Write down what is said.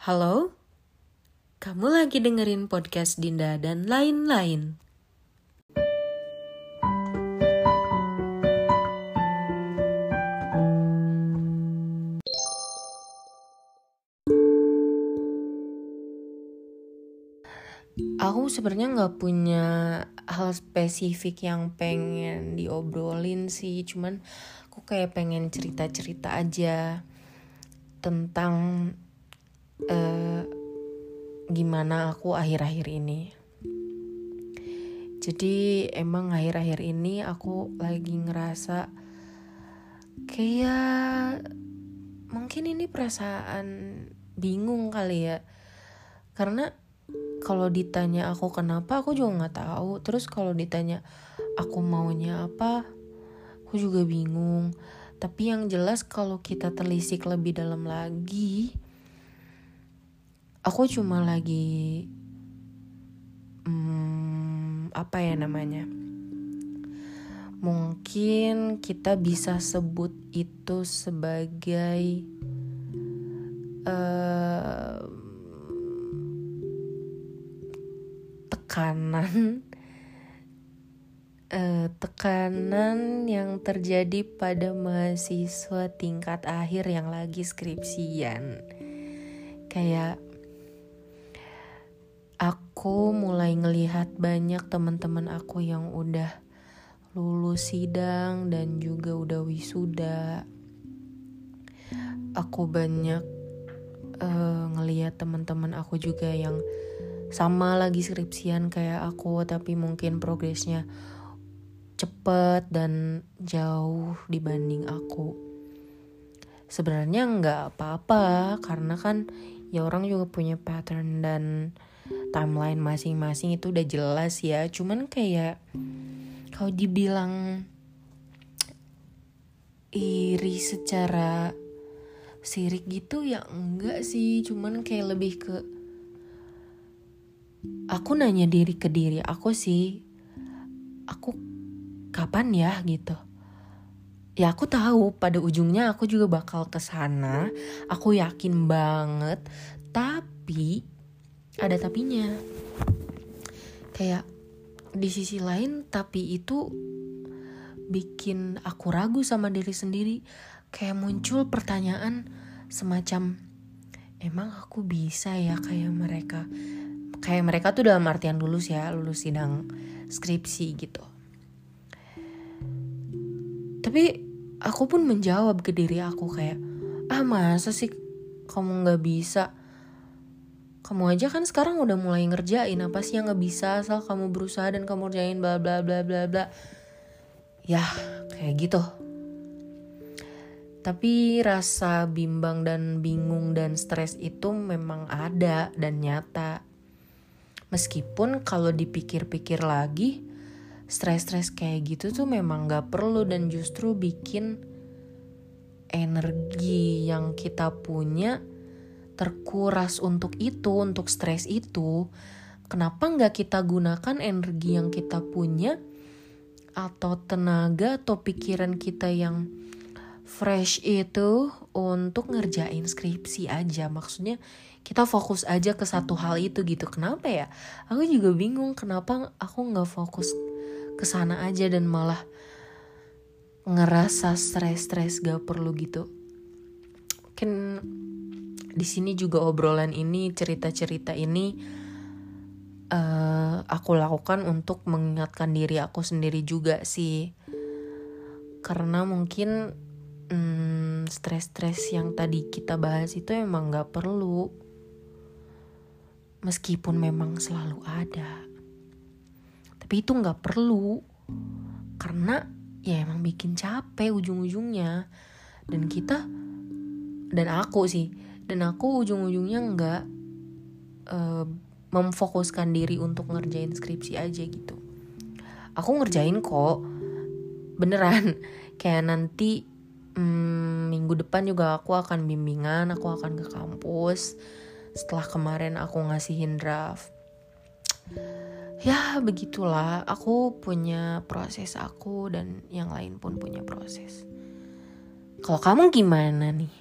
Halo? Kamu lagi dengerin podcast Dinda dan lain-lain. Aku sebenarnya nggak punya hal spesifik yang pengen diobrolin sih, cuman aku kayak pengen cerita-cerita aja tentang uh, gimana aku akhir-akhir ini. Jadi emang akhir-akhir ini aku lagi ngerasa kayak mungkin ini perasaan bingung kali ya. Karena kalau ditanya aku kenapa aku juga nggak tahu. Terus kalau ditanya aku maunya apa, aku juga bingung. Tapi yang jelas kalau kita telisik lebih dalam lagi, aku cuma lagi hmm, apa ya namanya? Mungkin kita bisa sebut itu sebagai uh, tekanan uh, tekanan yang terjadi pada mahasiswa tingkat akhir yang lagi skripsian. Kayak aku mulai ngelihat banyak teman-teman aku yang udah lulus sidang dan juga udah wisuda. Aku banyak uh, ngelihat teman-teman aku juga yang sama lagi skripsian kayak aku tapi mungkin progresnya cepet dan jauh dibanding aku. Sebenarnya nggak apa-apa karena kan ya orang juga punya pattern dan timeline masing-masing itu udah jelas ya. Cuman kayak kalau dibilang iri secara sirik gitu ya enggak sih. Cuman kayak lebih ke aku nanya diri ke diri aku sih aku kapan ya? gitu. Ya aku tahu pada ujungnya aku juga bakal ke sana. Aku yakin banget. Tapi ada tapinya. Kayak di sisi lain tapi itu bikin aku ragu sama diri sendiri. Kayak muncul pertanyaan semacam emang aku bisa ya kayak mereka? Kayak mereka tuh dalam artian lulus ya lulus sidang skripsi gitu. Tapi aku pun menjawab ke diri aku kayak ah masa sih kamu nggak bisa kamu aja kan sekarang udah mulai ngerjain apa sih yang nggak bisa asal kamu berusaha dan kamu ngerjain bla bla bla bla bla. Ya kayak gitu. Tapi rasa bimbang dan bingung dan stres itu memang ada dan nyata. Meskipun kalau dipikir-pikir lagi stres-stres kayak gitu tuh memang gak perlu dan justru bikin energi yang kita punya terkuras untuk itu, untuk stres itu, kenapa nggak kita gunakan energi yang kita punya atau tenaga atau pikiran kita yang fresh itu untuk ngerjain skripsi aja. Maksudnya kita fokus aja ke satu hal itu gitu. Kenapa ya? Aku juga bingung kenapa aku nggak fokus ke sana aja dan malah ngerasa stres-stres gak perlu gitu. Mungkin di sini juga obrolan ini cerita-cerita ini uh, aku lakukan untuk mengingatkan diri aku sendiri juga sih. Karena mungkin hmm, stres-stres yang tadi kita bahas itu emang nggak perlu. Meskipun memang selalu ada. Tapi itu nggak perlu. Karena ya emang bikin capek ujung-ujungnya. Dan kita dan aku sih dan aku ujung-ujungnya nggak uh, memfokuskan diri untuk ngerjain skripsi aja gitu. Aku ngerjain kok beneran. Kayak nanti hmm, minggu depan juga aku akan bimbingan aku akan ke kampus. Setelah kemarin aku ngasihin draft. Ya begitulah. Aku punya proses aku dan yang lain pun punya proses. Kalau kamu gimana nih